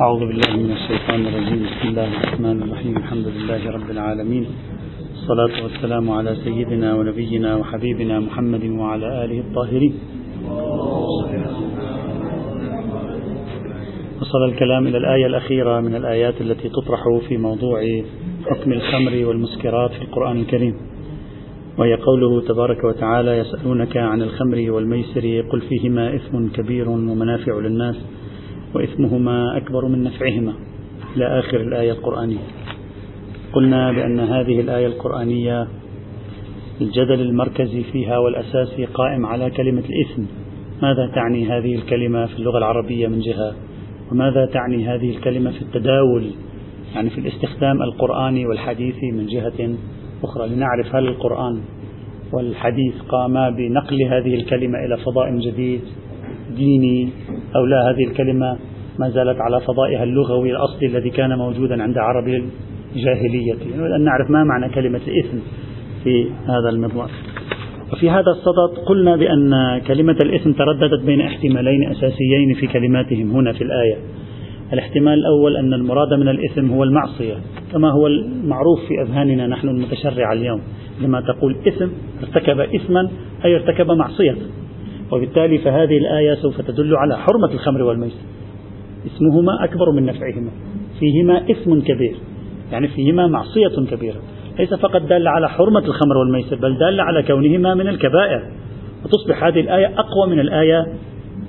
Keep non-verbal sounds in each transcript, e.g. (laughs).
أعوذ بالله من الشيطان الرجيم. بسم الله الرحمن الرحيم. الحمد لله رب العالمين. الصلاة والسلام على سيدنا ونبينا وحبيبنا محمد وعلى آله الطاهرين. وصل الكلام إلى الآية الأخيرة من الآيات التي تطرح في موضوع حكم الخمر والمسكرات في القرآن الكريم. وهي قوله تبارك وتعالى يسألونك عن الخمر والميسر قل فيهما إثم كبير ومنافع للناس. وإثمهما أكبر من نفعهما. إلى آخر الآية القرآنية. قلنا بأن هذه الآية القرآنية الجدل المركزي فيها والأساسي قائم على كلمة الإثم. ماذا تعني هذه الكلمة في اللغة العربية من جهة؟ وماذا تعني هذه الكلمة في التداول؟ يعني في الاستخدام القرآني والحديثي من جهة أخرى. لنعرف هل القرآن والحديث قاما بنقل هذه الكلمة إلى فضاء جديد ديني أو لا هذه الكلمة ما زالت على فضائها اللغوي الأصلي الذي كان موجودا عند عرب الجاهلية. نريد أن نعرف ما معنى كلمة الإثم في هذا المضمار. وفي هذا الصدد قلنا بأن كلمة الإثم ترددت بين احتمالين أساسيين في كلماتهم هنا في الآية. الاحتمال الأول أن المراد من الإثم هو المعصية كما هو المعروف في أذهاننا نحن المتشرع اليوم. لما تقول إثم ارتكب إثما أي ارتكب معصية. وبالتالي فهذه الآية سوف تدل على حرمة الخمر والميسر. اسمهما أكبر من نفعهما. فيهما إثم كبير. يعني فيهما معصية كبيرة. ليس فقط دال على حرمة الخمر والميسر بل دال على كونهما من الكبائر. وتصبح هذه الآية أقوى من الآية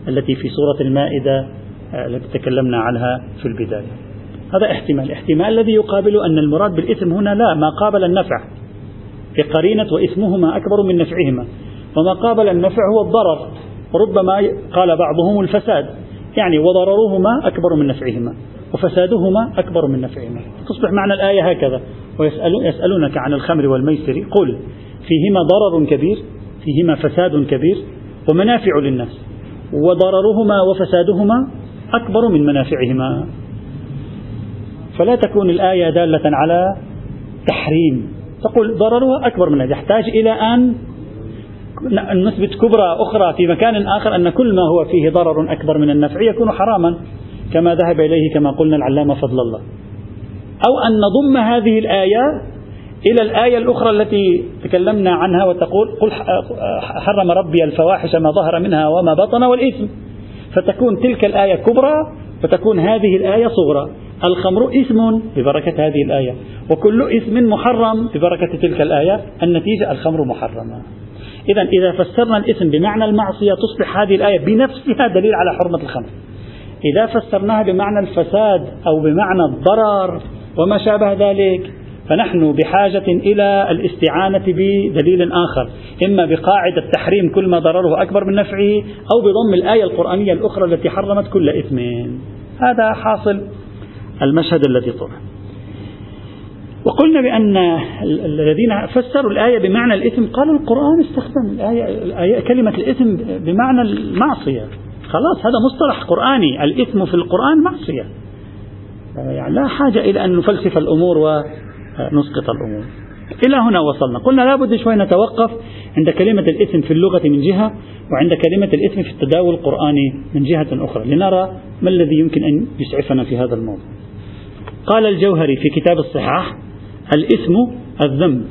التي في سورة المائدة آه، التي تكلمنا عنها في البداية. هذا احتمال. الاحتمال الذي يقابل أن المراد بالإثم هنا لا ما قابل النفع. في قرينة وإثمهما أكبر من نفعهما. وما قابل النفع هو الضرر. وربما قال بعضهم الفساد. يعني وضررهما أكبر من نفعهما وفسادهما أكبر من نفعهما. تصبح معنى الآية هكذا. ويسألونك عن الخمر والميسر. قل فيهما ضرر كبير فيهما فساد كبير ومنافع للناس وضررهما وفسادهما أكبر من منافعهما. فلا تكون الآية دالة على تحريم. تقول ضررها أكبر من يحتاج إلى أن نثبت كبرى أخرى في مكان آخر أن كل ما هو فيه ضرر أكبر من النفع يكون حراما كما ذهب إليه كما قلنا العلامة فضل الله. أو أن نضم هذه الآية إلى الآية الأخرى التي تكلمنا عنها وتقول قل حرم ربي الفواحش ما ظهر منها وما بطن والإثم. فتكون تلك الآية كبرى وتكون هذه الآية صغرى. الخمر إثم ببركة هذه الآية وكل إثم محرم ببركة تلك الآية. النتيجة الخمر محرمة. إذا إذا فسرنا الإثم بمعنى المعصية تصبح هذه الآية بنفسها دليل على حرمة الخمر. إذا فسرناها بمعنى الفساد أو بمعنى الضرر وما شابه ذلك فنحن بحاجة إلى الاستعانة بدليل آخر. إما بقاعدة تحريم كل ما ضرره أكبر من نفعه أو بضم الآية القرآنية الأخرى التي حرمت كل إثم. هذا حاصل المشهد الذي طرح. وقلنا بأن الذين فسروا الآية بمعنى الإثم قالوا القرآن استخدم الآية, الآية كلمة الإثم بمعنى المعصية. خلاص هذا مصطلح قرآني الإثم في القرآن معصية. يعني لا حاجة إلى أن نفلسف الأمور ونسقط الأمور. إلى هنا وصلنا. قلنا لابد شوي نتوقف عند كلمة الإثم في اللغة من جهة وعند كلمة الإثم في التداول القرآني من جهة أخرى. لنرى ما الذي يمكن أن يسعفنا في هذا الموضوع. قال الجوهري في كتاب الصحاح الإثم الذنب.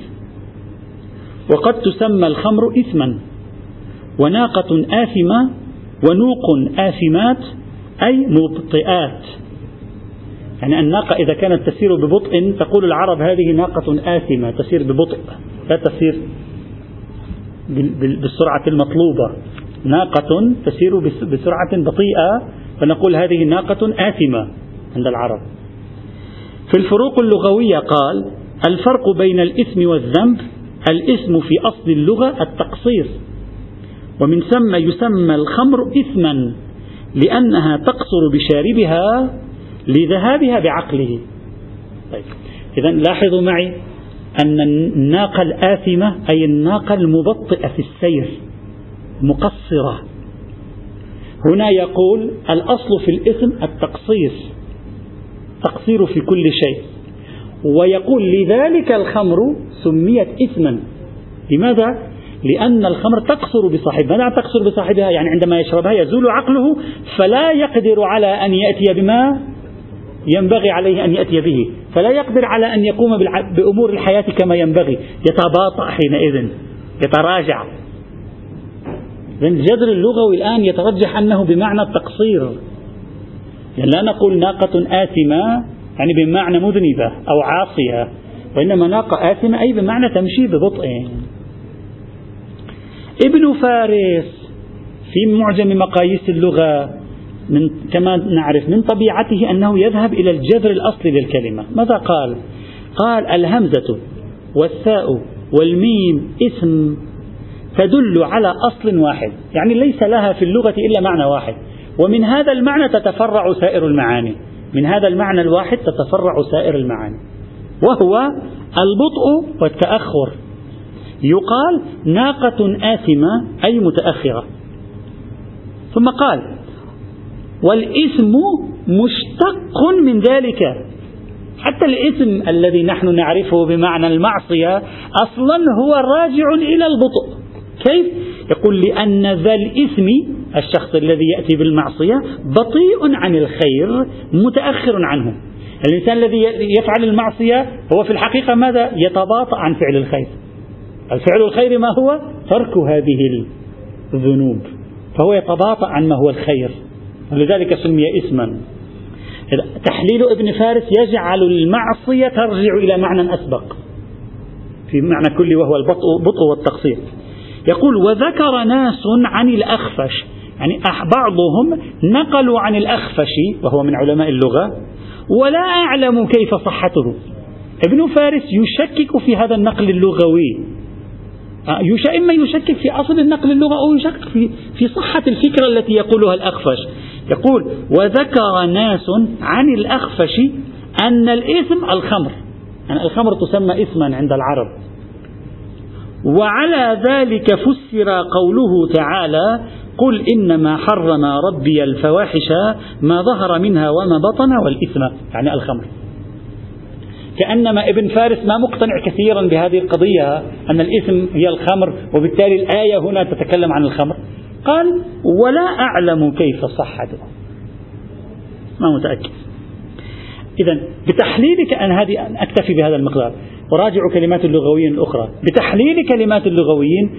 وقد تسمى الخمر إثما. وناقة آثمة ونوق آثمات أي مبطئات. يعني الناقة إذا كانت تسير ببطء تقول العرب هذه ناقة آثمة تسير ببطء لا تسير بالسرعة المطلوبة. ناقة تسير بسرعة بطيئة فنقول هذه ناقة آثمة عند العرب. في الفروق اللغوية قال الفرق بين الإثم والذنب الإثم في أصل اللغة التقصير. ومن ثم يسمى الخمر إثما لأنها تقصر بشاربها لذهابها بعقله. طيب إذا لاحظوا معي أن الناقة الآثمة أي الناقة المبطئة في السير مقصرة. هنا يقول الأصل في الإثم التقصير تقصير في كل شيء. ويقول لذلك الخمر سميت إثما. لماذا؟ لأن الخمر تقصر بصاحبها. ماذا تقصر بصاحبها؟ يعني عندما يشربها يزول عقله فلا يقدر على أن يأتي بما ينبغي عليه أن يأتي به. فلا يقدر على أن يقوم بأمور الحياة كما ينبغي. يتباطأ حينئذ. يتراجع. الجذر اللغوي الآن يترجح أنه بمعنى التقصير. يعني لا نقول ناقة آثمة يعني بمعنى مذنبة أو عاصية وإنما ناقة آثمة أي بمعنى تمشي ببطء. ابن فارس في معجم مقاييس اللغة من كما نعرف من طبيعته أنه يذهب إلى الجذر الأصلي للكلمة. ماذا قال؟ قال الهمزة والثاء والميم اسم تدل على أصل واحد يعني ليس لها في اللغة إلا معنى واحد ومن هذا المعنى تتفرع سائر المعاني. من هذا المعنى الواحد تتفرع سائر المعاني. وهو البطء والتأخر. يقال ناقة آثمة أي متأخرة. ثم قال والاسم مشتق من ذلك. حتى الاسم الذي نحن نعرفه بمعنى المعصية أصلا هو راجع إلى البطء. كيف؟ يقول لأن ذا الإثم الشخص الذي يأتي بالمعصية بطيء عن الخير متأخر عنه. الإنسان الذي يفعل المعصية هو في الحقيقة ماذا؟ يتباطأ عن فعل الخير. الفعل الخير ما هو؟ ترك هذه الذنوب. فهو يتباطأ عن ما هو الخير. ولذلك سمي اسما تحليل ابن فارس يجعل المعصية ترجع إلى معنى أسبق. في معنى كل وهو البطء والتقصير. يقول وذكر ناس عن الأخفش يعني بعضهم نقلوا عن الأخفش وهو من علماء اللغة ولا أعلم كيف صحته. ابن فارس يشكك في هذا النقل اللغوي. إما يشكك في أصل النقل اللغوي أو يشكك في, في صحة الفكرة التي يقولها الأخفش. يقول وذكر ناس عن الأخفش أن الإثم الخمر. يعني الخمر تسمى إثما عند العرب. وعلى ذلك فسر قوله تعالى قل إنما حرم ربي الفواحش ما ظهر منها وما بطن والإثم يعني الخمر. كأنما ابن فارس ما مقتنع كثيرا بهذه القضية أن الإثم هي الخمر وبالتالي الآية هنا تتكلم عن الخمر. قال ولا أعلم كيف صحته ما متأكد. إذا بتحليلك أن هذه أكتفي بهذا المقدار. وراجع كلمات اللغويين الأخرى. بتحليل كلمات اللغويين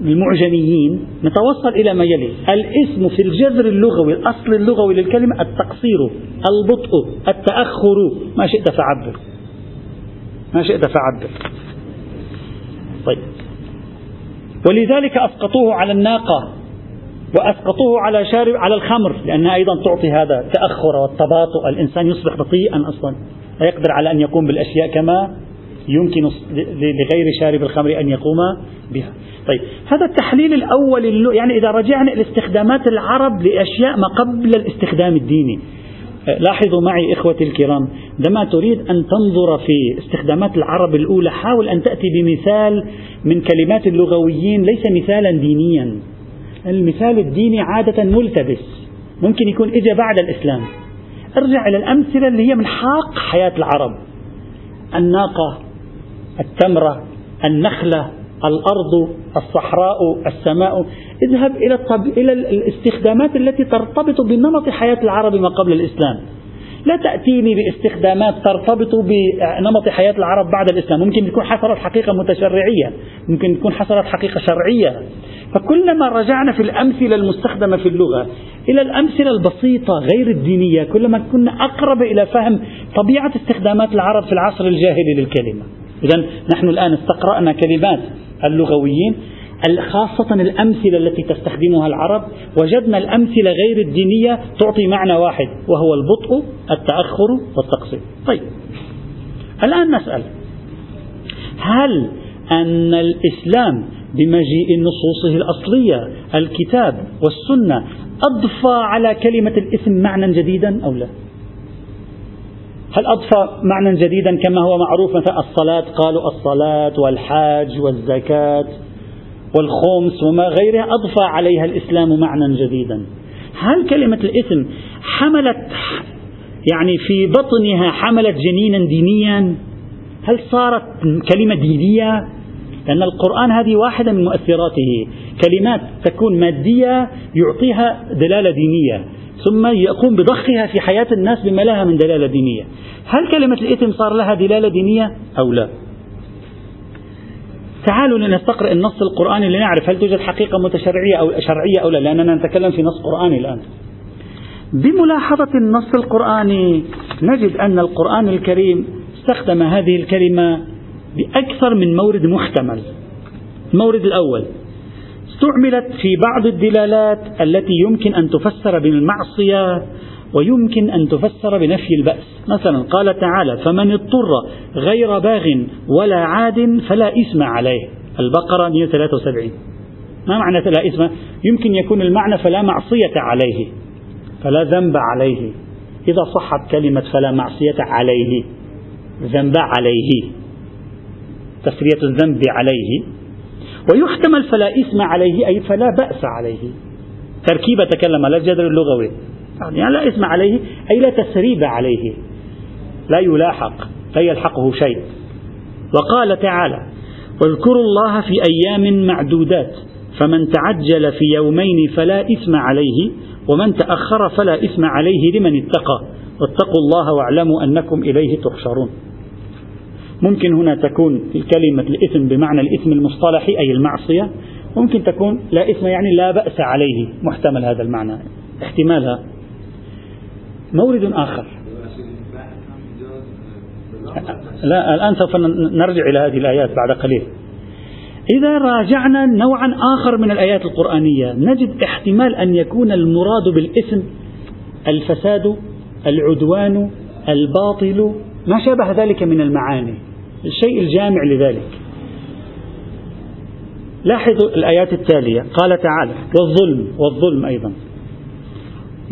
المعجميين نتوصل إلى ما يلي. الاسم في الجذر اللغوي الأصل اللغوي للكلمة التقصير البطء التأخر. ما شئت فعبر. ما شئت فعبر. طيب. ولذلك أسقطوه على الناقة وأسقطوه على شارب على الخمر لأنها أيضا تعطي هذا التأخر والتباطؤ. الإنسان يصبح بطيئا أصلا. لا يقدر على أن يقوم بالأشياء كما يمكن لغير شارب الخمر أن يقوم بها. طيب هذا التحليل الأول يعني إذا رجعنا إلى استخدامات العرب لأشياء ما قبل الاستخدام الديني. لاحظوا معي إخوتي الكرام عندما تريد أن تنظر في استخدامات العرب الأولى حاول أن تأتي بمثال من كلمات اللغويين ليس مثالا دينيا. المثال الديني عادة ملتبس ممكن يكون إجا بعد الإسلام. ارجع إلى الأمثلة اللي هي من حاق حياة العرب. الناقة. التمرة النخلة الأرض الصحراء السماء. اذهب إلى, الطب... إلى الاستخدامات التي ترتبط بنمط حياة العرب ما قبل الإسلام. لا تأتيني باستخدامات ترتبط بنمط حياة العرب بعد الإسلام. ممكن تكون حصلت حقيقة متشرعية ممكن تكون حصلت حقيقة شرعية. فكلما رجعنا في الأمثلة المستخدمة في اللغة إلى الأمثلة البسيطة غير الدينية كلما كنا أقرب إلى فهم طبيعة استخدامات العرب في العصر الجاهلي للكلمة. إذا نحن الآن استقرأنا كلمات اللغويين خاصة الأمثلة التي تستخدمها العرب وجدنا الأمثلة غير الدينية تعطي معنى واحد وهو البطء التأخر والتقصير. طيب. الآن نسأل. هل أن الإسلام بمجيء نصوصه الأصلية الكتاب والسنة أضفى على كلمة الإثم معنى جديدا أو لا؟ هل أضفى معنى جديدا كما هو معروف؟ مثلا الصلاة قالوا الصلاة والحاج والزكاة والخمس وما غيرها أضفى عليها الإسلام معنى جديدا. هل كلمة الإثم حملت يعني في بطنها حملت جنينا دينيا؟ هل صارت كلمة دينية؟ لأن القرآن هذه واحدة من مؤثراته. كلمات تكون مادية يعطيها دلالة دينية. ثم يقوم بضخها في حياة الناس بما لها من دلالة دينية. هل كلمة الإثم صار لها دلالة دينية أو لا؟ تعالوا لنستقرأ النص القرآني لنعرف هل توجد حقيقة متشرعية أو شرعية أو لا لأننا نتكلم في نص قرآني الآن. بملاحظة النص القرآني نجد أن القرآن الكريم استخدم هذه الكلمة بأكثر من مورد محتمل. المورد الأول. استعملت في بعض الدلالات التي يمكن أن تفسر بالمعصية ويمكن أن تفسر بنفي البأس. مثلا قال تعالى فمن اضطر غير باغ ولا عاد فلا إثم عليه. البقرة 173 ما معنى لا إثم؟ يمكن يكون المعنى فلا معصية عليه فلا ذنب عليه. إذا صحت كلمة فلا معصية عليه ذنب عليه تسرية الذنب عليه. ويحتمل فلا إثم عليه أي فلا بأس عليه. تركيبة تكلم على الجذر اللغوي. يعني لا إثم عليه أي لا تسريب عليه. لا يلاحق لا يلحقه شيء. وقال تعالى واذكروا الله في أيام معدودات فمن تعجل في يومين فلا إثم عليه ومن تأخر فلا إثم عليه لمن اتقى. واتقوا الله واعلموا أنكم إليه تحشرون. ممكن هنا تكون كلمة الإثم بمعنى الإثم المصطلحي أي المعصية ممكن تكون لا إثم يعني لا بأس عليه محتمل هذا المعنى احتمالها. مورد آخر. لا الآن سوف نرجع إلى هذه الآيات بعد قليل. إذا راجعنا نوعا آخر من الآيات القرآنية نجد احتمال أن يكون المراد بالإثم الفساد العدوان الباطل ما شابه ذلك من المعاني. الشيء الجامع لذلك. لاحظوا الآيات التالية. قال تعالى والظلم والظلم أيضا.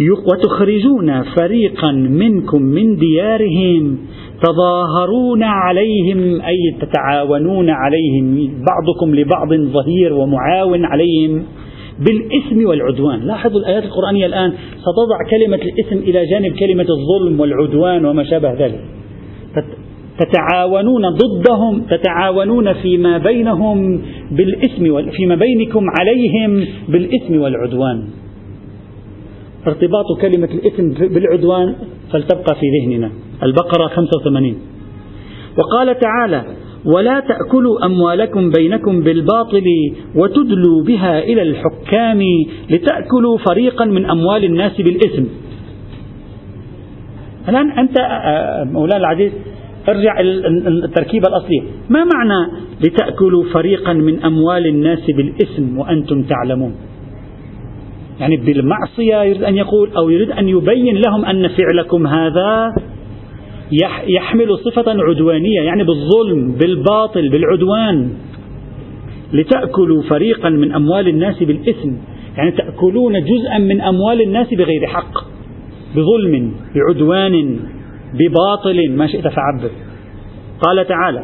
وتخرجون فريقا منكم من ديارهم تظاهرون عليهم أي تتعاونون عليهم بعضكم لبعض ظهير ومعاون عليهم بالإثم والعدوان. لاحظوا الآيات القرآنية الآن. ستضع كلمة الإثم إلى جانب كلمة الظلم والعدوان وما شابه ذلك. تتعاونون ضدهم تتعاونون فيما بينهم بالإثم فيما بينكم عليهم بالإثم والعدوان. ارتباط كلمة الإثم بالعدوان فلتبقى في ذهننا. البقرة 85 وقال تعالى ولا تأكلوا أموالكم بينكم بالباطل وتدلوا بها إلى الحكام لتأكلوا فريقا من أموال الناس بالإثم. الآن أنت مولانا العزيز ارجع التركيبة الأصلية ما معنى لتأكلوا فريقا من أموال الناس بالإثم وأنتم تعلمون؟ يعني بالمعصية يريد أن يقول أو يريد أن يبين لهم أن فعلكم هذا يحمل صفة عدوانية يعني بالظلم بالباطل بالعدوان. لتأكلوا فريقا من أموال الناس بالإثم يعني تأكلون جزءا من أموال الناس بغير حق بظلم بعدوان. بباطل ما شئت فعبر. قال تعالى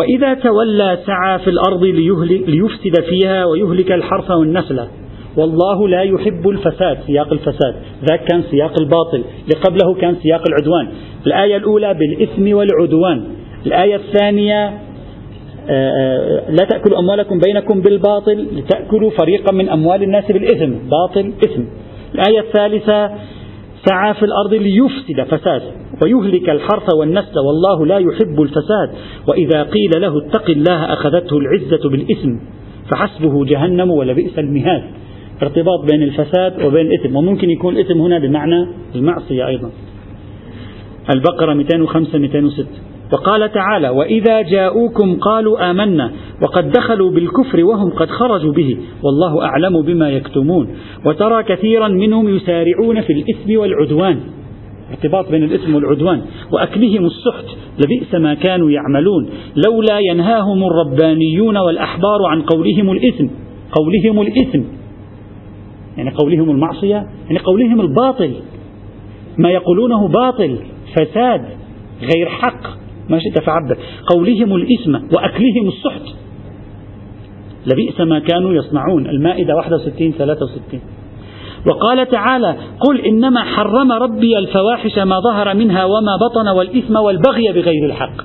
وإذا تولى سعى في الأرض ليفسد فيها ويهلك الحرث والنسل. والله لا يحب الفساد سياق الفساد. ذاك كان سياق الباطل. اللي قبله كان سياق العدوان. الآية الأولى بالإثم والعدوان. الآية الثانية آه، آه، لا تأكلوا أموالكم بينكم بالباطل لتأكلوا فريقا من أموال الناس بالإثم. باطل إثم. الآية الثالثة سعى في الأرض ليفسد فساد ويهلك الحرث والنسل والله لا يحب الفساد. وإذا قيل له اتق الله أخذته العزة بالإثم فحسبه جهنم ولبئس المهاد. ارتباط بين الفساد وبين الإثم وممكن يكون الإثم هنا بمعنى المعصية أيضا. البقرة 205 206 وقال تعالى وإذا جاءوكم قالوا آمنا وقد دخلوا بالكفر وهم قد خرجوا به والله أعلم بما يكتمون وترى كثيرا منهم يسارعون في الإثم والعدوان. ارتباط بين الإثم والعدوان وأكلهم السحت لبئس ما كانوا يعملون. لولا ينهاهم الربانيون والأحبار عن قولهم الإثم قولهم الإثم. يعني قولهم المعصية يعني قولهم الباطل. ما يقولونه باطل فساد غير حق. ما شئت فعبر قولهم الإثم وأكلهم السحت. لبئس ما كانوا يصنعون. المائدة 61 63 وقال تعالى قل إنما حرم ربي الفواحش ما ظهر منها وما بطن والإثم والبغي بغير الحق.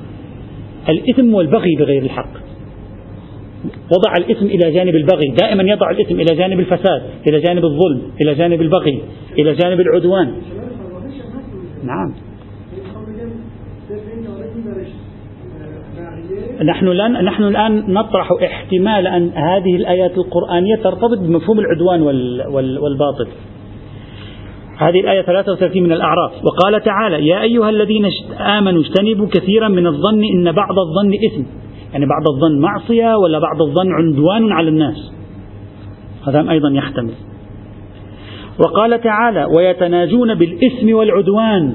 الإثم والبغي بغير الحق. وضع الإثم إلى جانب البغي. دائما يضع الإثم إلى جانب الفساد إلى جانب الظلم إلى جانب البغي إلى جانب العدوان. نعم. نحن الآن نحن الآن نطرح احتمال أن هذه الآيات القرآنية ترتبط بمفهوم العدوان والباطل. هذه الآية 33 من الأعراف. وقال تعالى يا أيها الذين آمنوا اجتنبوا كثيرا من الظن إن بعض الظن إثم. يعني بعض الظن معصية ولا بعض الظن عدوان على الناس. هذا أيضا يحتمل. وقال تعالى ويتناجون بالإثم والعدوان.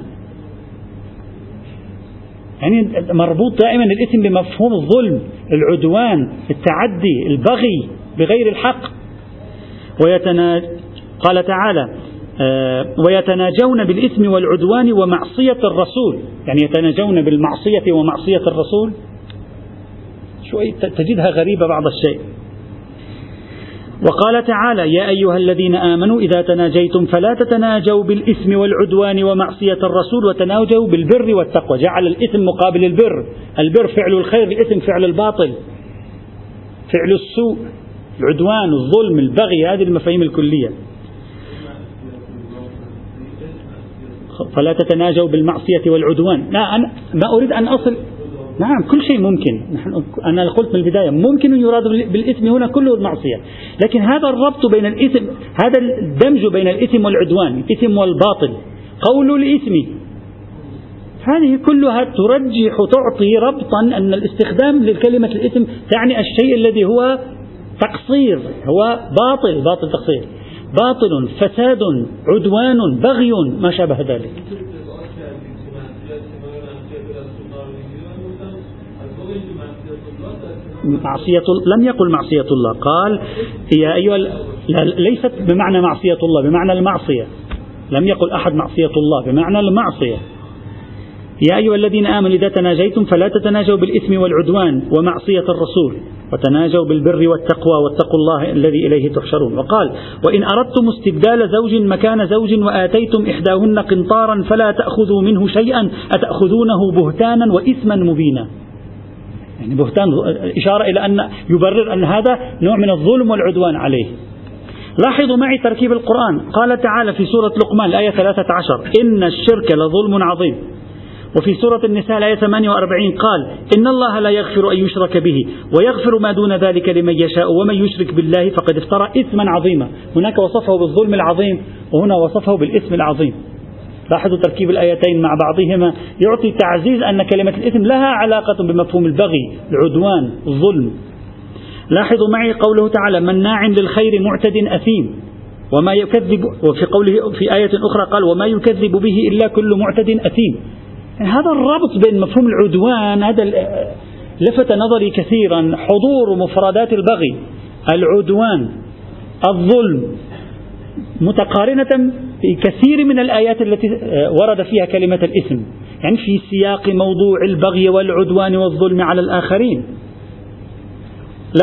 يعني مربوط دائما الإثم بمفهوم الظلم العدوان التعدي البغي بغير الحق. ويتنا قال تعالى آه، ويتناجون بالإثم والعدوان ومعصية الرسول. يعني يتناجون بالمعصية ومعصية الرسول. شوي تجدها غريبة بعض الشيء. وقال تعالى يا أيها الذين آمنوا إذا تناجيتم فلا تتناجوا بالإثم والعدوان ومعصية الرسول وتناجوا بالبر والتقوى. جعل الإثم مقابل البر. البر فعل الخير الإثم فعل الباطل. فعل السوء العدوان الظلم البغي هذه المفاهيم الكلية. فلا تتناجوا بالمعصية والعدوان. لا أنا ما أريد أن أصل نعم كل شيء ممكن. نحن أنا قلت من البداية ممكن يراد بالإثم هنا كله المعصية. لكن هذا الربط بين الإثم هذا الدمج بين الإثم والعدوان الإثم والباطل. قول الإثم. هذه كلها ترجح تعطي ربطا أن الاستخدام لكلمة الإثم تعني الشيء الذي هو تقصير هو باطل باطل تقصير. باطل فساد عدوان بغي ما شابه ذلك. معصية لم يقل معصية الله قال يا أيها ليست بمعنى معصية الله بمعنى المعصية. لم يقل أحد معصية الله بمعنى المعصية. يا أيها الذين آمنوا إذا تناجيتم فلا تتناجوا بالإثم والعدوان ومعصية الرسول وتناجوا بالبر والتقوى واتقوا الله الذي إليه تحشرون. وقال وإن أردتم استبدال زوج مكان زوج وآتيتم إحداهن قنطارا فلا تأخذوا منه شيئا أتأخذونه بهتانا وإثما مبينا. يعني بهتان إشارة إلى أن يبرر أن هذا نوع من الظلم والعدوان عليه. لاحظوا معي تركيب القرآن. قال تعالى في سورة لقمان الآية 13 إن الشرك لظلم عظيم. وفي سورة النساء الآية 48 قال إن الله لا يغفر أن يشرك به ويغفر ما دون ذلك لمن يشاء ومن يشرك بالله فقد افترى إثما عظيما. هناك وصفه بالظلم العظيم وهنا وصفه بالإثم العظيم. لاحظوا تركيب الآيتين مع بعضهما يعطي تعزيز أن كلمة الإثم لها علاقة بمفهوم البغي العدوان الظلم. لاحظوا معي قوله تعالى مناع للخير معتد أثيم وما يكذب وفي قوله في آية أخرى قال وما يكذب به إلا كل معتد أثيم يعني هذا الربط بين مفهوم العدوان هذا لفت نظري كثيرا حضور مفردات البغي العدوان الظلم متقارنة في كثير من الآيات التي آه، ورد فيها كلمة الإثم. يعني في سياق موضوع البغي والعدوان والظلم على الآخرين.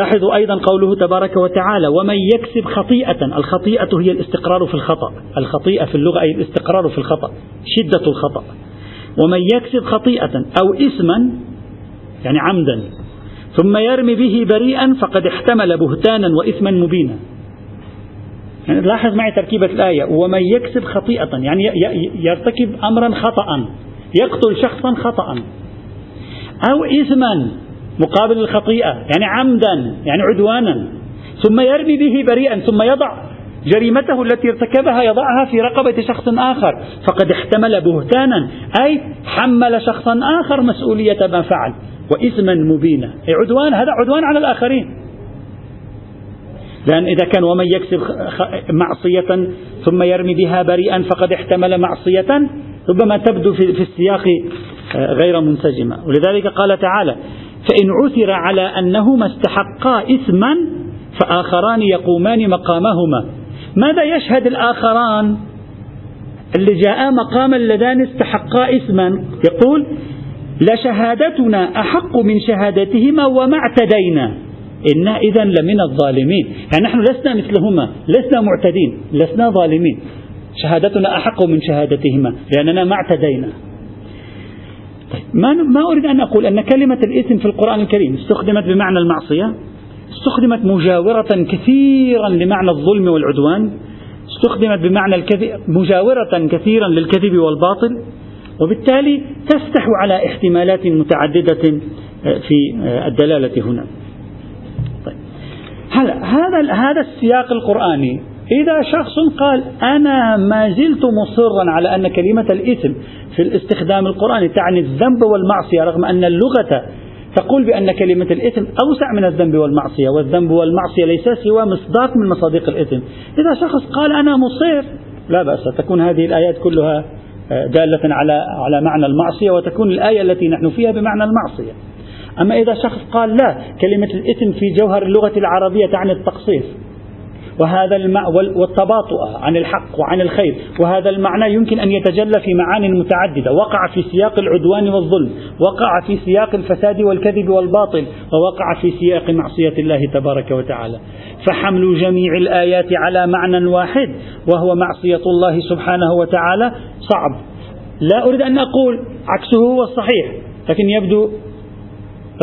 لاحظوا أيضا قوله تبارك وتعالى ومن يكسب خطيئة الخطيئة هي الاستقرار في الخطأ. الخطيئة في اللغة أي الاستقرار في الخطأ شدة الخطأ. ومن يكسب خطيئة أو إثما يعني عمدا ثم يرمي به بريئا فقد احتمل بهتانا وإثما مبينا. لاحظ معي تركيبة الآية. ومن يكسب خطيئة يعني يرتكب أمرا خطأ يقتل شخصا خطأ أو إثما مقابل الخطيئة يعني عمدا يعني عدوانا ثم يرمي به بريئا ثم يضع جريمته التي ارتكبها يضعها في رقبة شخص آخر. فقد احتمل بهتانا أي حمل شخصا آخر مسؤولية ما فعل. وإثما مبينا. عدوان هذا عدوان على الآخرين. لأن إذا كان ومن يكسب معصية ثم يرمي بها بريئا فقد احتمل معصية ربما تبدو في السياق آه، غير منسجمة. ولذلك قال تعالى فإن عثر على أنهما استحقا إثما فآخران يقومان مقامهما. ماذا يشهد الآخران؟ اللي جاء مقام اللذان استحقا إثما. يقول لشهادتنا أحق من شهادتهما وما اعتدينا. إنا إذا لمن الظالمين. يعني نحن لسنا مثلهما لسنا معتدين لسنا ظالمين. شهادتنا أحق من شهادتهما لأننا ما اعتدينا. طيب ما ما أريد أن أقول أن كلمة الإثم في القرآن الكريم استخدمت بمعنى المعصية استخدمت مجاورة كثيرا لمعنى الظلم والعدوان استخدمت بمعنى الكذب مجاورة كثيرا للكذب والباطل وبالتالي تفتح على احتمالات متعددة آه، في آه، الدلالة هنا. هلا هذا هذا السياق القرآني؟ إذا شخص قال أنا ما زلت مصرا على أن كلمة الإثم في الاستخدام القرآني تعني الذنب والمعصية رغم أن اللغة تقول بأن كلمة الإثم أوسع من الذنب والمعصية والذنب والمعصية ليس سوى مصداق من مصادق الإثم. إذا شخص قال أنا مصر لا بأس تكون هذه الآيات كلها آه، دالة على على معنى المعصية وتكون الآية التي نحن فيها بمعنى المعصية. أما إذا شخص قال لا كلمة الإثم في جوهر اللغة العربية تعني التقصير. وهذا والتباطؤ عن الحق وعن الخير. وهذا المعنى يمكن أن يتجلى في معان متعددة. وقع في سياق العدوان والظلم وقع في سياق الفساد والكذب والباطل ووقع في سياق معصية الله تبارك وتعالى. فحمل جميع الآيات على معنى واحد وهو معصية الله سبحانه وتعالى. صعب. لا أريد أن أقول عكسه هو الصحيح لكن يبدو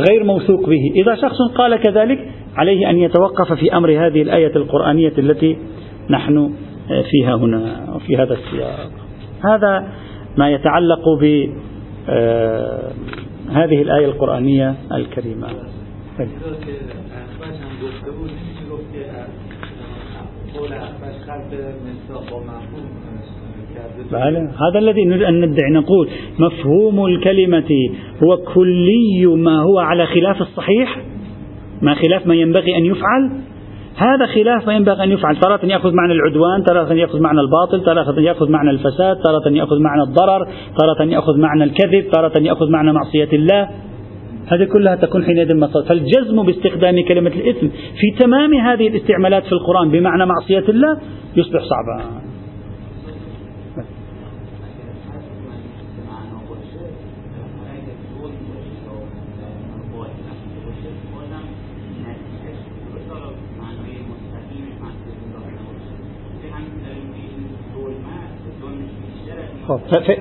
غير موثوق به. إذا شخص قال كذلك عليه أن يتوقف في أمر هذه الآية القرآنية التي نحن فيها هنا وفي هذا السياق. هذا ما يتعلق ب آه، هذه الآية القرآنية الكريمة. بله هذا الذي نريد أن ندعي نقول مفهوم الكلمة هو كلي ما هو على خلاف الصحيح ما خلاف ما ينبغي أن يفعل. هذا خلاف ما ينبغي أن يفعل. تارة يأخذ معنى العدوان تارة يأخذ معنى الباطل تارة يأخذ معنى الفساد تارة يأخذ معنى الضرر تارة يأخذ معنى الكذب تارة يأخذ معنى معصية الله. هذه كلها تكون حينئذ مصادر فالجزم باستخدام كلمة الإثم في تمام هذه الاستعمالات في القرآن بمعنى معصية الله يصبح صعبا.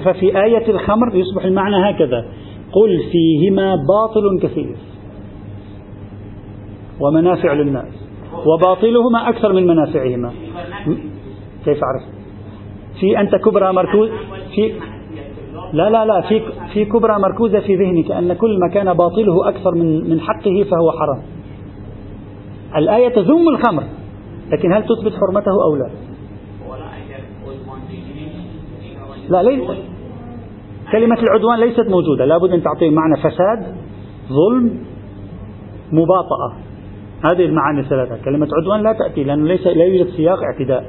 ففي آية الخمر يصبح المعنى هكذا. قل فيهما باطل كثير. ومنافع للناس. وباطلهما أكثر من منافعهما. كيف عرفت؟ في أنت كبرى مركوز في لا لا لا. في في كبرى مركوزة في ذهنك أن كل ما كان باطله أكثر من من حقه فهو حرام. الآية تذم الخمر لكن هل تثبت حرمته أو لا؟ لا ليس كلمة العدوان ليست موجودة. لابد أن تعطيه معنى فساد ظلم مباطأة. هذه المعاني الثلاثة. كلمة عدوان لا تأتي لأنه ليس لا يوجد سياق اعتداء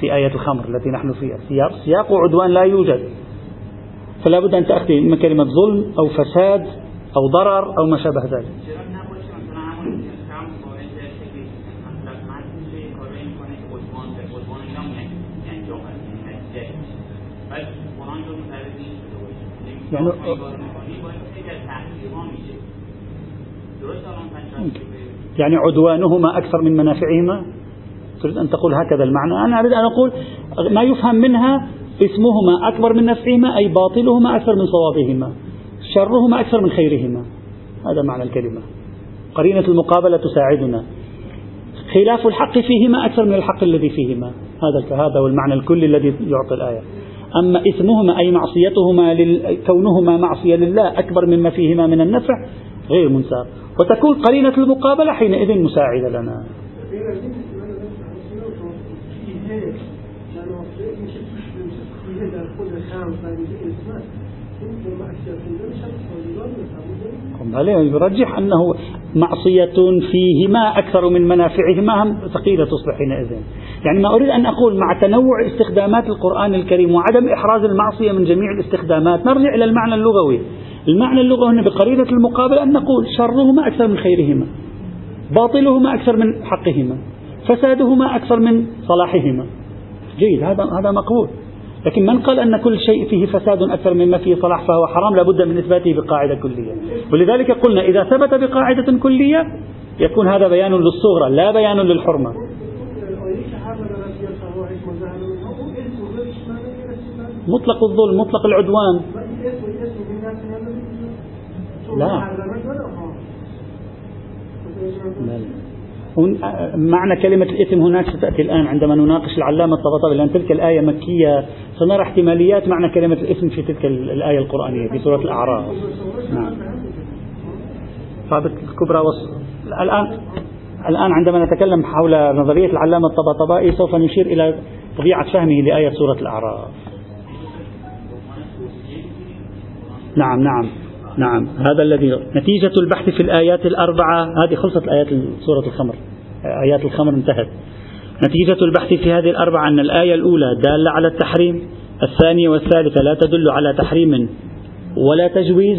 في آية الخمر التي نحن فيها. سياق, سياق عدوان لا يوجد. فلا بد أن تأتي إما كلمة ظلم أو فساد أو ضرر أو ما شابه ذلك. يعني يعني عدوانهما أكثر من منافعهما؟ تريد أن تقول هكذا المعنى. أنا أريد أن أقول ما يفهم منها اسمهما أكبر من نفعهما أي باطلهما أكثر من صوابهما شرهما أكثر من خيرهما. هذا معنى الكلمة. قرينة المقابلة تساعدنا. خلاف الحق فيهما أكثر من الحق الذي فيهما. هذا هذا هو المعنى الكلي الذي يعطي الآية. أما إثمهما أي معصيتهما كونهما معصية لله أكبر مما فيهما من النفع غير منساب. وتكون قرينة المقابلة حينئذ مساعدة لنا. يرجح أنه معصية فيهما أكثر من منافعهما ثقيلة تصبح حينئذ. يعني ما أريد أن أقول مع تنوع استخدامات القرآن الكريم وعدم إحراز المعصية من جميع الاستخدامات نرجع إلى المعنى اللغوي. المعنى اللغوي هنا بقرينة المقابلة أن نقول شرهما أكثر من خيرهما باطلهما أكثر من حقهما فسادهما أكثر من صلاحهما. جيد هذا هذا مقبول. لكن من قال أن كل شيء فيه فساد أكثر مما فيه صلاح فهو حرام لابد من إثباته بقاعدة كلية. ولذلك قلنا إذا ثبت بقاعدة كلية يكون هذا بيان للصغرى لا بيان للحرمة. مطلق الظلم مطلق العدوان. لا. لا معنى كلمة الإثم هناك ستأتي الآن عندما نناقش العلامة الطبطبي لأن تلك الآية مكية. سنرى احتماليات معنى كلمة الإثم في تلك الآية القرآنية في سورة الأعراف. نعم. الكبرى وصف. الآن الآن عندما نتكلم حول نظرية العلامة الطبطبائي سوف نشير إلى طبيعة فهمه لآية سورة الأعراف. نعم نعم نعم. هذا الذي نتيجة البحث في الآيات الأربعة. هذه خلصت آيات سورة الخمر. آيات الخمر انتهت. نتيجة البحث في هذه الأربعة أن الآية الأولى دالة على التحريم الثانية والثالثة لا تدل على تحريم ولا تجويز.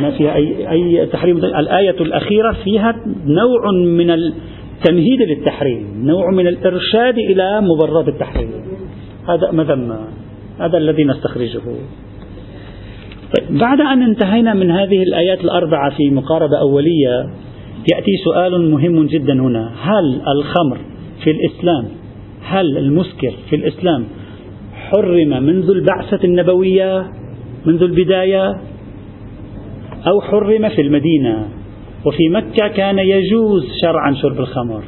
ما فيها أي, أي تحريم؟ الآية الأخيرة فيها نوع من التمهيد للتحريم نوع من الإرشاد إلى مبرر التحريم. هذا مذمة هذا الذي نستخرجه. طيب بعد أن انتهينا من هذه الآيات الأربعة في مقاربة أولية يأتي سؤال مهم جدا هنا. هل الخمر في الإسلام هل المسكر في الإسلام حرم منذ البعثة النبوية منذ البداية أو حرم في المدينة؟ وفي مكة كان يجوز شرعا شرب الخمر.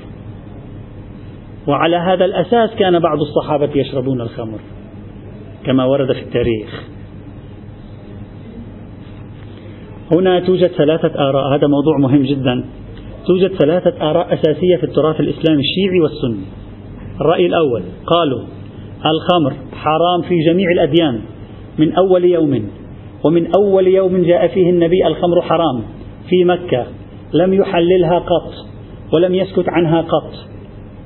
وعلى هذا الأساس كان بعض الصحابة يشربون الخمر كما ورد في التاريخ. هنا توجد ثلاثة آراء. هذا موضوع مهم جدا. توجد ثلاثة آراء أساسية في التراث الإسلامي الشيعي والسني. الرأي الأول قالوا الخمر حرام في جميع الأديان من أول يوم ومن أول يوم جاء فيه النبي الخمر حرام في مكة لم يحللها قط ولم يسكت عنها قط.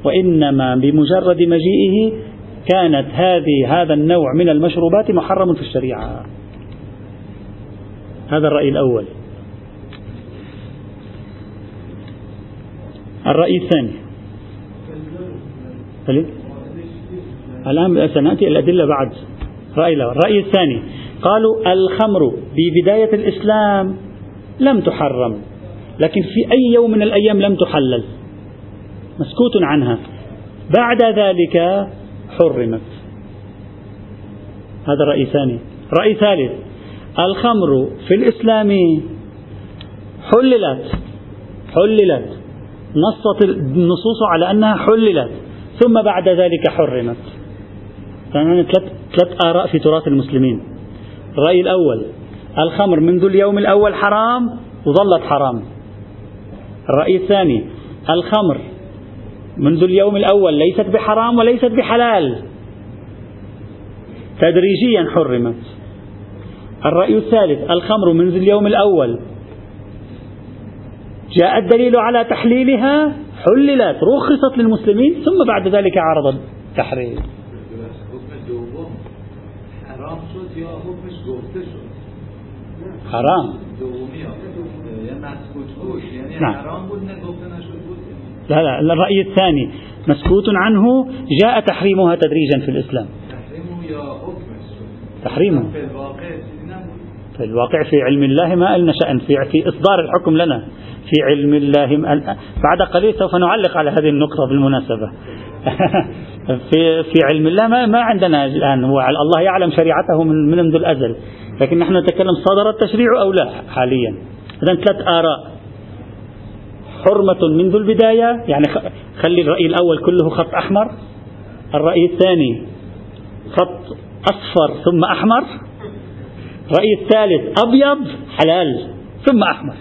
وإنما بمجرد مجيئه كانت هذه هذا النوع من المشروبات محرم في الشريعة. هذا الرأي الأول. الرأي الثاني. الآن سنأتي الأدلة بعد. رأي الأول الرأي الثاني. قالوا الخمر ببداية الإسلام لم تحرم لكن في أي يوم من الأيام لم تحلل. مسكوت عنها. بعد ذلك حرمت. هذا الرأي الثاني رأي ثالث. الخمر في الإسلام حللت. حللت. نصت النصوص على أنها حللت ثم بعد ذلك حرمت. ثلاث آراء في تراث المسلمين. الرأي الأول الخمر منذ اليوم الأول حرام وظلت حرام. الرأي الثاني الخمر منذ اليوم الأول ليست بحرام وليست بحلال. تدريجيا حرمت. الرأي الثالث الخمر منذ اليوم الأول جاء الدليل على تحليلها حللت رخصت للمسلمين ثم بعد ذلك عرض التحريم. حرام نعم لا لا الرأي الثاني. مسكوت عنه جاء تحريمها تدريجا في الإسلام. تحريمه في الواقع في علم الله ما لنا شأن في, في إصدار الحكم لنا. في علم الله بعد قليل سوف نعلق على هذه النقطة بالمناسبة. (laughs) في في علم الله ما, ما عندنا الآن. هو الله يعلم شريعته من منذ الأزل. لكن نحن نتكلم صدر التشريع أو لا حاليا. إذا ثلاث آراء. حرمة منذ البداية يعني خلي الرأي الأول كله خط أحمر. الرأي الثاني خط أصفر ثم أحمر. الرأي الثالث أبيض حلال ثم أحمر.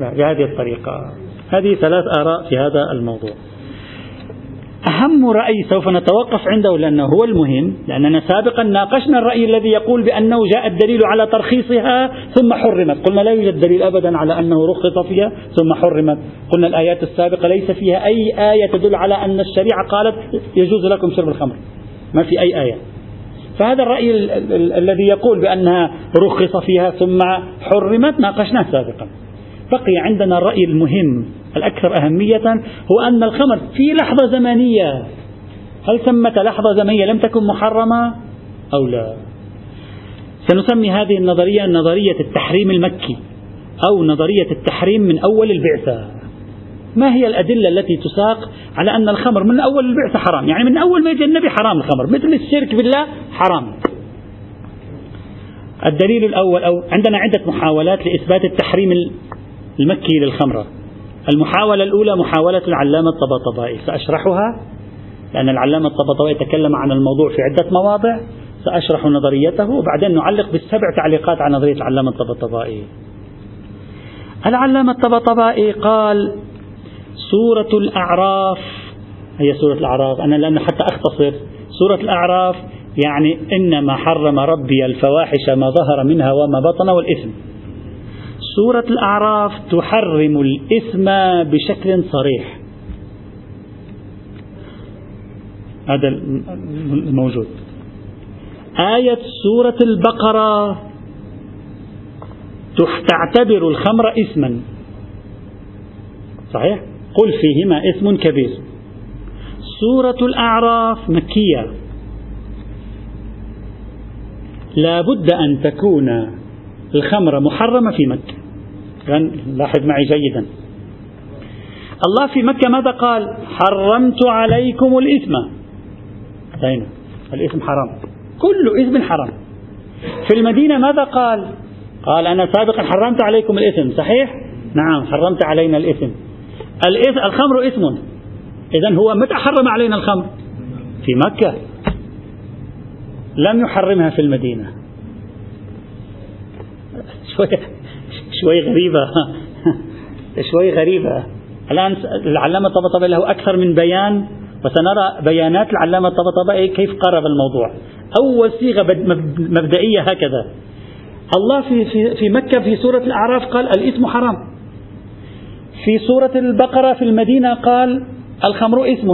بهذه الطريقة. هذه ثلاث آراء في هذا الموضوع. أهم رأي سوف نتوقف عنده لأنه هو المهم لأننا سابقا ناقشنا الرأي الذي يقول بأنه جاء الدليل على ترخيصها ثم حرمت. قلنا لا يوجد دليل أبدا على أنه رخص فيها ثم حرمت. قلنا الآيات السابقة ليس فيها أي آية تدل على أن الشريعة قالت يجوز لكم شرب الخمر. ما في أي آية. فهذا الرأي الذي يقول بأنها رخص فيها ثم حرمت ناقشناه سابقا. بقي عندنا الرأي المهم الأكثر أهمية هو أن الخمر في لحظة زمنية هل ثمة لحظة زمنية لم تكن محرمة أو لا؟ سنسمي هذه النظرية نظرية التحريم المكي أو نظرية التحريم من أول البعثة. ما هي الأدلة التي تساق على أن الخمر من أول البعثة حرام؟ يعني من أول ما يجي النبي حرام الخمر مثل الشرك بالله حرام. الدليل الأول أو عندنا عدة محاولات لإثبات التحريم المكي للخمرة المحاولة الأولى محاولة العلامة الطبطبائي. سأشرحها لأن العلامة الطبطبائي تكلم عن الموضوع في عدة مواضع. سأشرح نظريته وبعدين نعلق بالسبع تعليقات على نظرية العلامة الطبطبائي. العلامة الطبطبائي قال سورة الأعراف هي سورة الأعراف. أنا لأن حتى أختصر سورة الأعراف يعني إنما حرم ربي الفواحش ما ظهر منها وما بطن والإثم. سورة الأعراف تحرم الإثم بشكل صريح. هذا الموجود. آية سورة البقرة تعتبر الخمر إثما. صحيح؟ قل فيهما إثم كبير. سورة الأعراف مكية. لا بد أن تكون الخمر محرمة في مكة. لاحظ معي جيدا. الله في مكة ماذا قال؟ حرمت عليكم الإثم. أين؟ الإثم حرام. كل إثم حرام. في المدينة ماذا قال؟ قال أنا سابقا حرمت عليكم الإثم صحيح؟ نعم حرمت علينا الإثم. الخمر إثم. إذا هو متى حرم علينا الخمر؟ في مكة. لم يحرمها في المدينة. (laughs) شوي شوي غريبة. (laughs) شوي غريبة. الآن العلامة الطبطبائي له أكثر من بيان وسنرى بيانات العلامة الطبطبائي كيف قرب الموضوع. أول صيغة مبدئية هكذا. الله في, في, في مكة في سورة الأعراف قال الإثم حرام. في سورة البقرة في المدينة قال الخمر إثم.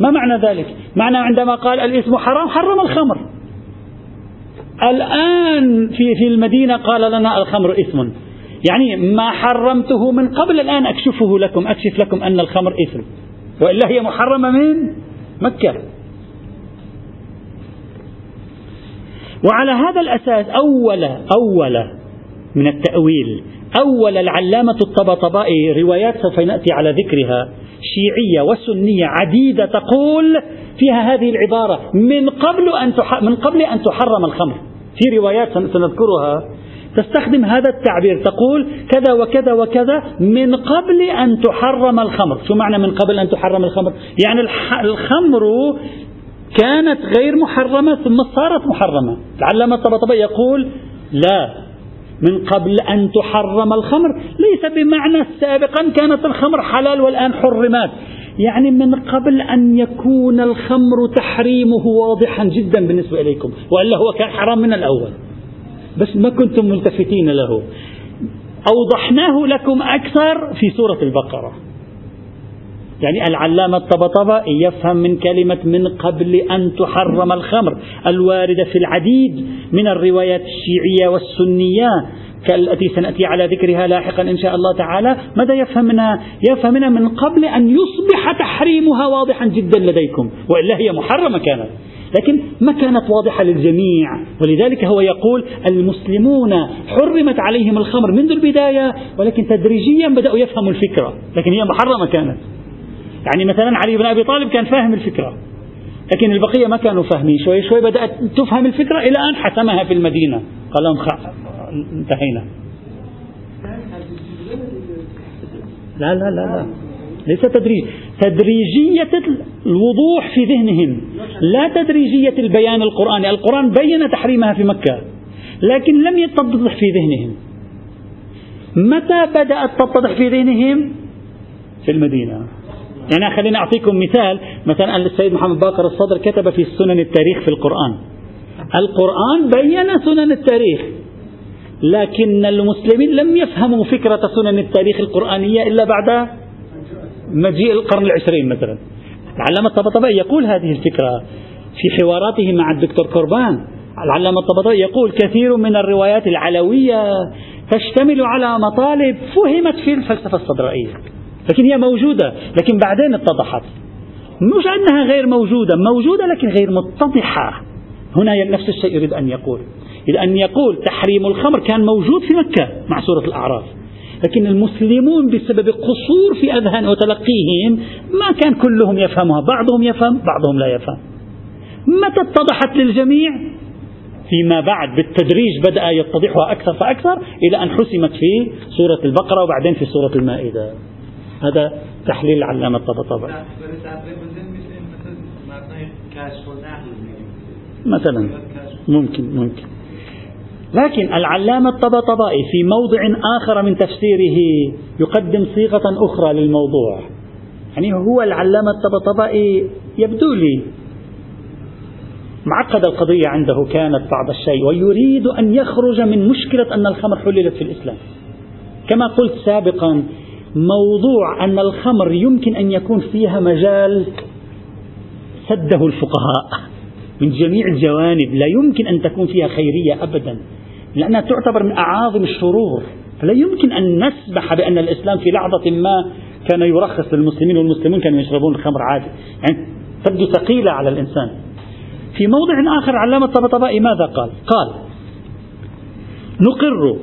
ما معنى ذلك؟ معنى عندما قال الإثم حرام حرم الخمر. الآن في في المدينة قال لنا الخمر إثم. يعني ما حرمته من قبل الآن أكشفه لكم أكشف لكم أن الخمر إثم. وإلا هي محرمة من مكة. وعلى هذا الأساس أول أول من التأويل أول العلامة الطبطبائي روايات سوف نأتي على ذكرها شيعية وسنية عديدة تقول فيها هذه العبارة من قبل أن من قبل أن تحرم الخمر. في روايات سنذكرها. تستخدم هذا التعبير تقول كذا وكذا وكذا من قبل أن تحرم الخمر. شو معنى من قبل أن تحرم الخمر؟ يعني الخمر كانت غير محرمة ثم صارت محرمة. العلامة الطبطبائي يقول لا من قبل أن تحرم الخمر. ليس بمعنى سابقا كانت الخمر حلال والآن حرمت يعني من قبل أن يكون الخمر تحريمه واضحا جدا بالنسبة إليكم وإلا هو كان حرام من الأول. بس ما كنتم ملتفتين له. أوضحناه لكم أكثر في سورة البقرة. يعني العلامة الطبطبائي يفهم من كلمة من قبل أن تحرم الخمر الواردة في العديد من الروايات الشيعية والسنية كالتي سنأتي على ذكرها لاحقا إن شاء الله تعالى. ماذا يفهم منها؟ يفهم منها من قبل أن يصبح تحريمها واضحا جدا لديكم وإلا هي محرمة كانت. لكن ما كانت واضحة للجميع ولذلك هو يقول المسلمون حرمت عليهم الخمر منذ البداية ولكن تدريجيا بدأوا يفهموا الفكرة لكن هي محرمة كانت. يعني مثلا علي بن أبي طالب كان فاهم الفكرة لكن البقية ما كانوا فاهمين. شوي شوي بدأت تفهم الفكرة إلى أن حسمها في المدينة. قال لهم انتهينا. لا لا لا لا. ليس تدريج تدريجية الوضوح في ذهنهم. لا تدريجية البيان القرآني. القرآن بين تحريمها في مكة لكن لم يتضح في ذهنهم. متى بدأت تتضح في ذهنهم؟ في المدينة. يعني خليني أعطيكم مثال. مثلا السيد محمد باقر الصدر كتب في سنن التاريخ في القرآن. القرآن بين سنن التاريخ لكن المسلمين لم يفهموا فكرة سنن التاريخ القرآنية إلا بعد مجيء القرن العشرين مثلا. العلامة الطبطبائي يقول هذه الفكرة في حواراته مع الدكتور قربان العلامة الطبطبائي يقول كثير من الروايات العلوية تشتمل على مطالب فهمت في الفلسفة الصدرائية. لكن هي موجودة لكن بعدين اتضحت. مش أنها غير موجودة موجودة لكن غير متضحة. هنا نفس الشيء يريد أن يقول. يريد أن يقول تحريم الخمر كان موجود في مكة مع سورة الأعراف. لكن المسلمون بسبب قصور في أذهان وتلقيهم ما كان كلهم يفهمها. بعضهم يفهم بعضهم لا يفهم. متى اتضحت للجميع؟ فيما بعد بالتدريج بدأ يتضحها أكثر فأكثر إلى أن حسمت في سورة البقرة وبعدين في سورة المائدة. هذا تحليل العلامة الطبطبائي مثلا. ممكن ممكن لكن العلامة الطبطبائي في موضع آخر من تفسيره يقدم صيغة أخرى للموضوع. يعني هو العلامة الطبطبائي يبدو لي. معقد القضية عنده كانت بعض الشيء ويريد أن يخرج من مشكلة أن الخمر حللت في الإسلام. كما قلت سابقا موضوع أن الخمر يمكن أن يكون فيها مجال سده الفقهاء من جميع الجوانب لا يمكن أن تكون فيها خيرية أبدا لأنها تعتبر من أعاظم الشرور فلا يمكن أن نسمح بأن الإسلام في لحظة ما كان يرخص للمسلمين والمسلمون كانوا يشربون الخمر عادي. يعني تبدو ثقيلة على الإنسان. في موضع آخر علامة الطبطبائي ماذا قال؟ قال نقر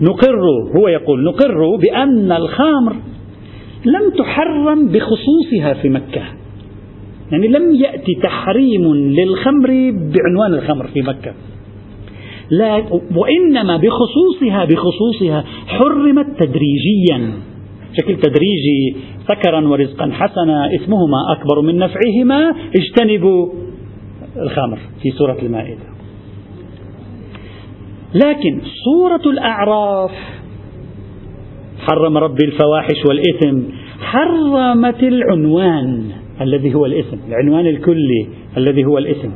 نقر هو يقول نقر بأن الخمر لم تحرم بخصوصها في مكة. يعني لم يأتي تحريم للخمر بعنوان الخمر في مكة. لا وإنما بخصوصها بخصوصها حرمت تدريجيا. بشكل تدريجي سكرا ورزقا حسنا اسمهما أكبر من نفعهما اجتنبوا الخمر في سورة المائدة. لكن سورة الأعراف حرم ربي الفواحش والإثم حرمت العنوان الذي هو الإثم العنوان الكلي الذي هو الإثم.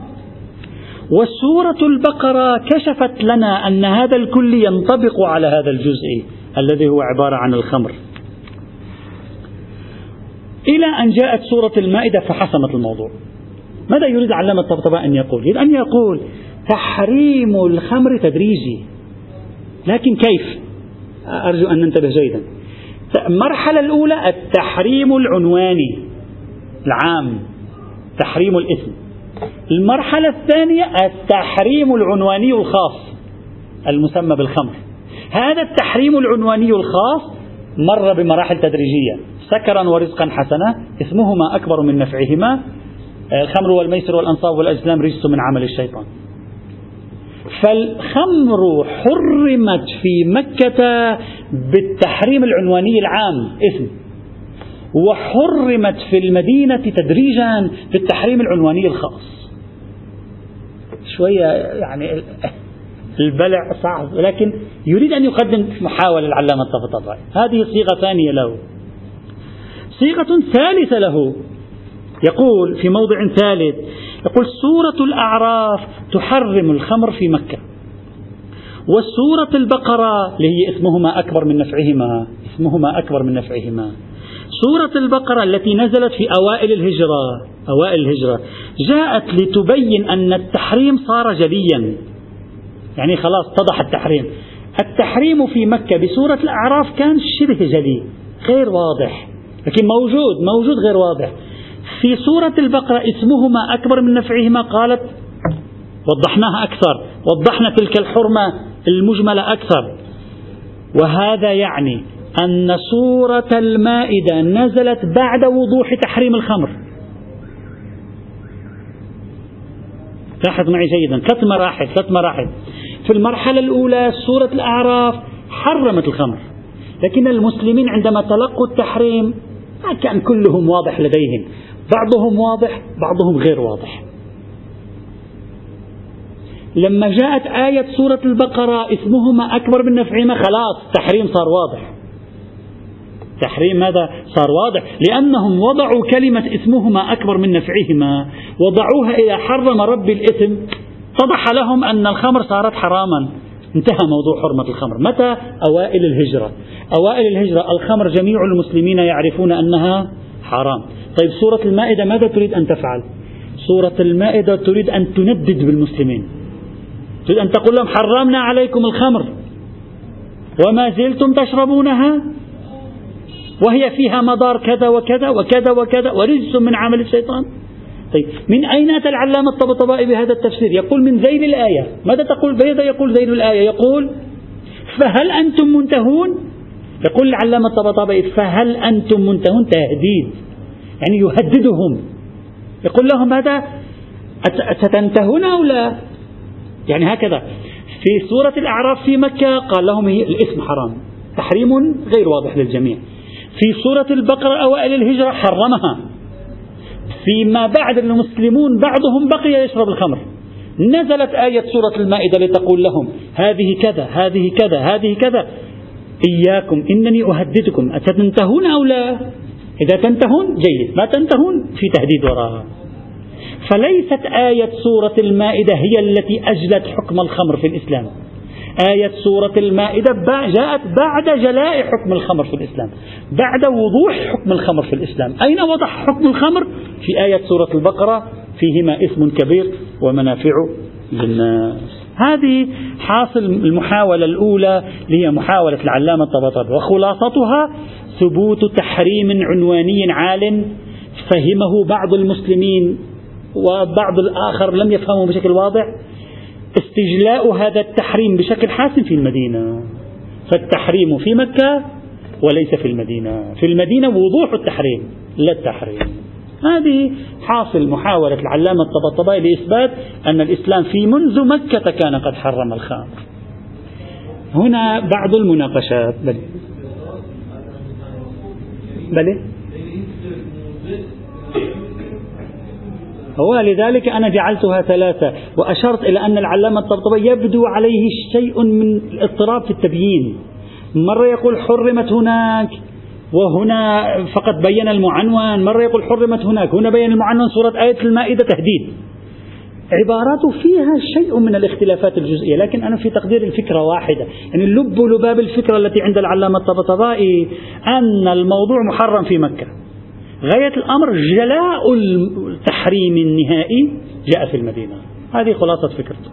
وسورة البقرة كشفت لنا أن هذا الكل ينطبق على هذا الجزء الذي هو عبارة عن الخمر. إلى أن جاءت سورة المائدة فحسمت الموضوع. ماذا يريد علامة الطبطباء أن يقول؟ يريد أن يقول تحريم الخمر تدريجي. لكن كيف؟ أرجو أن ننتبه جيدا. المرحلة الأولى التحريم العنواني العام تحريم الإثم. المرحلة الثانية التحريم العنواني الخاص المسمى بالخمر. هذا التحريم العنواني الخاص مر بمراحل تدريجية. سكرا ورزقا حسنا اسمهما أكبر من نفعهما. الخمر والميسر والأنصاب والأزلام رجس من عمل الشيطان. فالخمر حرمت في مكة بالتحريم العنواني العام اسم. وحرمت في المدينة تدريجا بالتحريم العنواني الخاص. شوية يعني البلع صعب لكن يريد أن يقدم محاولة العلامة الطبطبائي هذه صيغة ثانية له. صيغة ثالثة له. يقول في موضع ثالث يقول سورة الأعراف تحرم الخمر في مكة. والسورة البقرة اللي هي اسمهما أكبر من نفعهما اسمهما أكبر من نفعهما. سورة البقرة التي نزلت في أوائل الهجرة أوائل الهجرة جاءت لتبين أن التحريم صار جليا يعني خلاص اتضح التحريم. التحريم في مكة بسورة الأعراف كان شبه جلي غير واضح لكن موجود موجود غير واضح. في سورة البقرة اسمهما أكبر من نفعهما قالت وضحناها أكثر وضحنا تلك الحرمة المجملة أكثر. وهذا يعني أن سورة المائدة نزلت بعد وضوح تحريم الخمر. لاحظ معي جيدا ثلاث مراحل ثلاث مراحل. في المرحلة الأولى سورة الأعراف حرمت الخمر لكن المسلمين عندما تلقوا التحريم ما كان كلهم واضح لديهم. بعضهم واضح بعضهم غير واضح. لما جاءت آية سورة البقرة اسمهما أكبر من نفعهما خلاص تحريم صار واضح. تحريم ماذا؟ صار واضح. لأنهم وضعوا كلمة اسمهما أكبر من نفعهما وضعوها إذا حرم ربي الإثم اتضح لهم أن الخمر صارت حراما. انتهى موضوع حرمة الخمر. متى؟ أوائل الهجرة. أوائل الهجرة. الخمر جميع المسلمين يعرفون أنها حرام. طيب سورة المائدة ماذا تريد أن تفعل؟ سورة المائدة تريد أن تندد بالمسلمين. تريد أن تقول لهم حرمنا عليكم الخمر. وما زلتم تشربونها؟ وهي فيها مضار كذا وكذا وكذا وكذا ورجس من عمل الشيطان. طيب من أين أتى العلامة الطبطبائي بهذا التفسير؟ يقول من ذيل الآية. ماذا تقول؟ ماذا يقول ذيل الآية؟ يقول فهل أنتم منتهون يقول العلامة الطبطبائي فهل أنتم منتهون تهديد؟ يعني يهددهم. يقول لهم هذا ستنتهون أو لا؟ يعني هكذا. في سورة الأعراف في مكة قال لهم الاسم حرام. تحريم غير واضح للجميع. في سورة البقرة أوائل الهجرة حرمها. فيما بعد المسلمون بعضهم بقي يشرب الخمر. نزلت آية سورة المائدة لتقول لهم هذه كذا هذه كذا هذه كذا. إياكم إنني أهددكم. أتنتهون أو لا؟ إذا تنتهون جيد. ما تنتهون في تهديد وراءها فليست آية سورة المائدة هي التي أجلت حكم الخمر في الإسلام. آية سورة المائدة جاءت بعد جلاء حكم الخمر في الإسلام. بعد وضوح حكم الخمر في الإسلام. أين وضح حكم الخمر؟ في آية سورة البقرة فيهما اسم كبير ومنافع للناس. هذه حاصل المحاولة الأولى هي محاولة العلامة الطبطبي وخلاصتها ثبوت تحريم عنواني عال فهمه بعض المسلمين وبعض الآخر لم يفهمه بشكل واضح استجلاء هذا التحريم بشكل حاسم في المدينة. فالتحريم في مكة وليس في المدينة. في المدينة وضوح التحريم لا التحريم. هذه حاصل محاولة العلامة الطبطبائي لإثبات أن الإسلام في منذ مكة كان قد حرم الخمر هنا بعض المناقشات. بل بل هو لذلك أنا جعلتها ثلاثة وأشرت إلى أن العلامة الطبطبي يبدو عليه شيء من الاضطراب في التبيين. مرة يقول حرمت هناك وهنا فقط بين المعنون مرة يقول حرمت هناك هنا بين المعنون سورة آية المائدة تهديد. عباراته فيها شيء من الاختلافات الجزئية لكن أنا في تقدير الفكرة واحدة. يعني لب لباب الفكرة التي عند العلامة الطبطبائي أن الموضوع محرم في مكة. غاية الأمر جلاء التحريم النهائي جاء في المدينة. هذه خلاصة فكرته.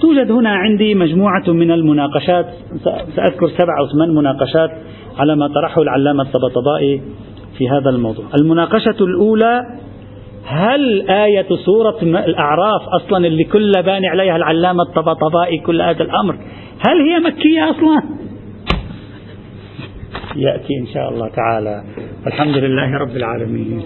توجد هنا عندي مجموعة من المناقشات سأذكر سبع أو ثمان مناقشات. على ما طرحه العلامة الطبطبائي في هذا الموضوع. المناقشة الأولى هل آية سورة الأعراف أصلا اللي كل باني عليها العلامة الطبطبائي كل هذا الأمر هل هي مكية أصلا؟ يأتي إن شاء الله تعالى. الحمد لله رب العالمين.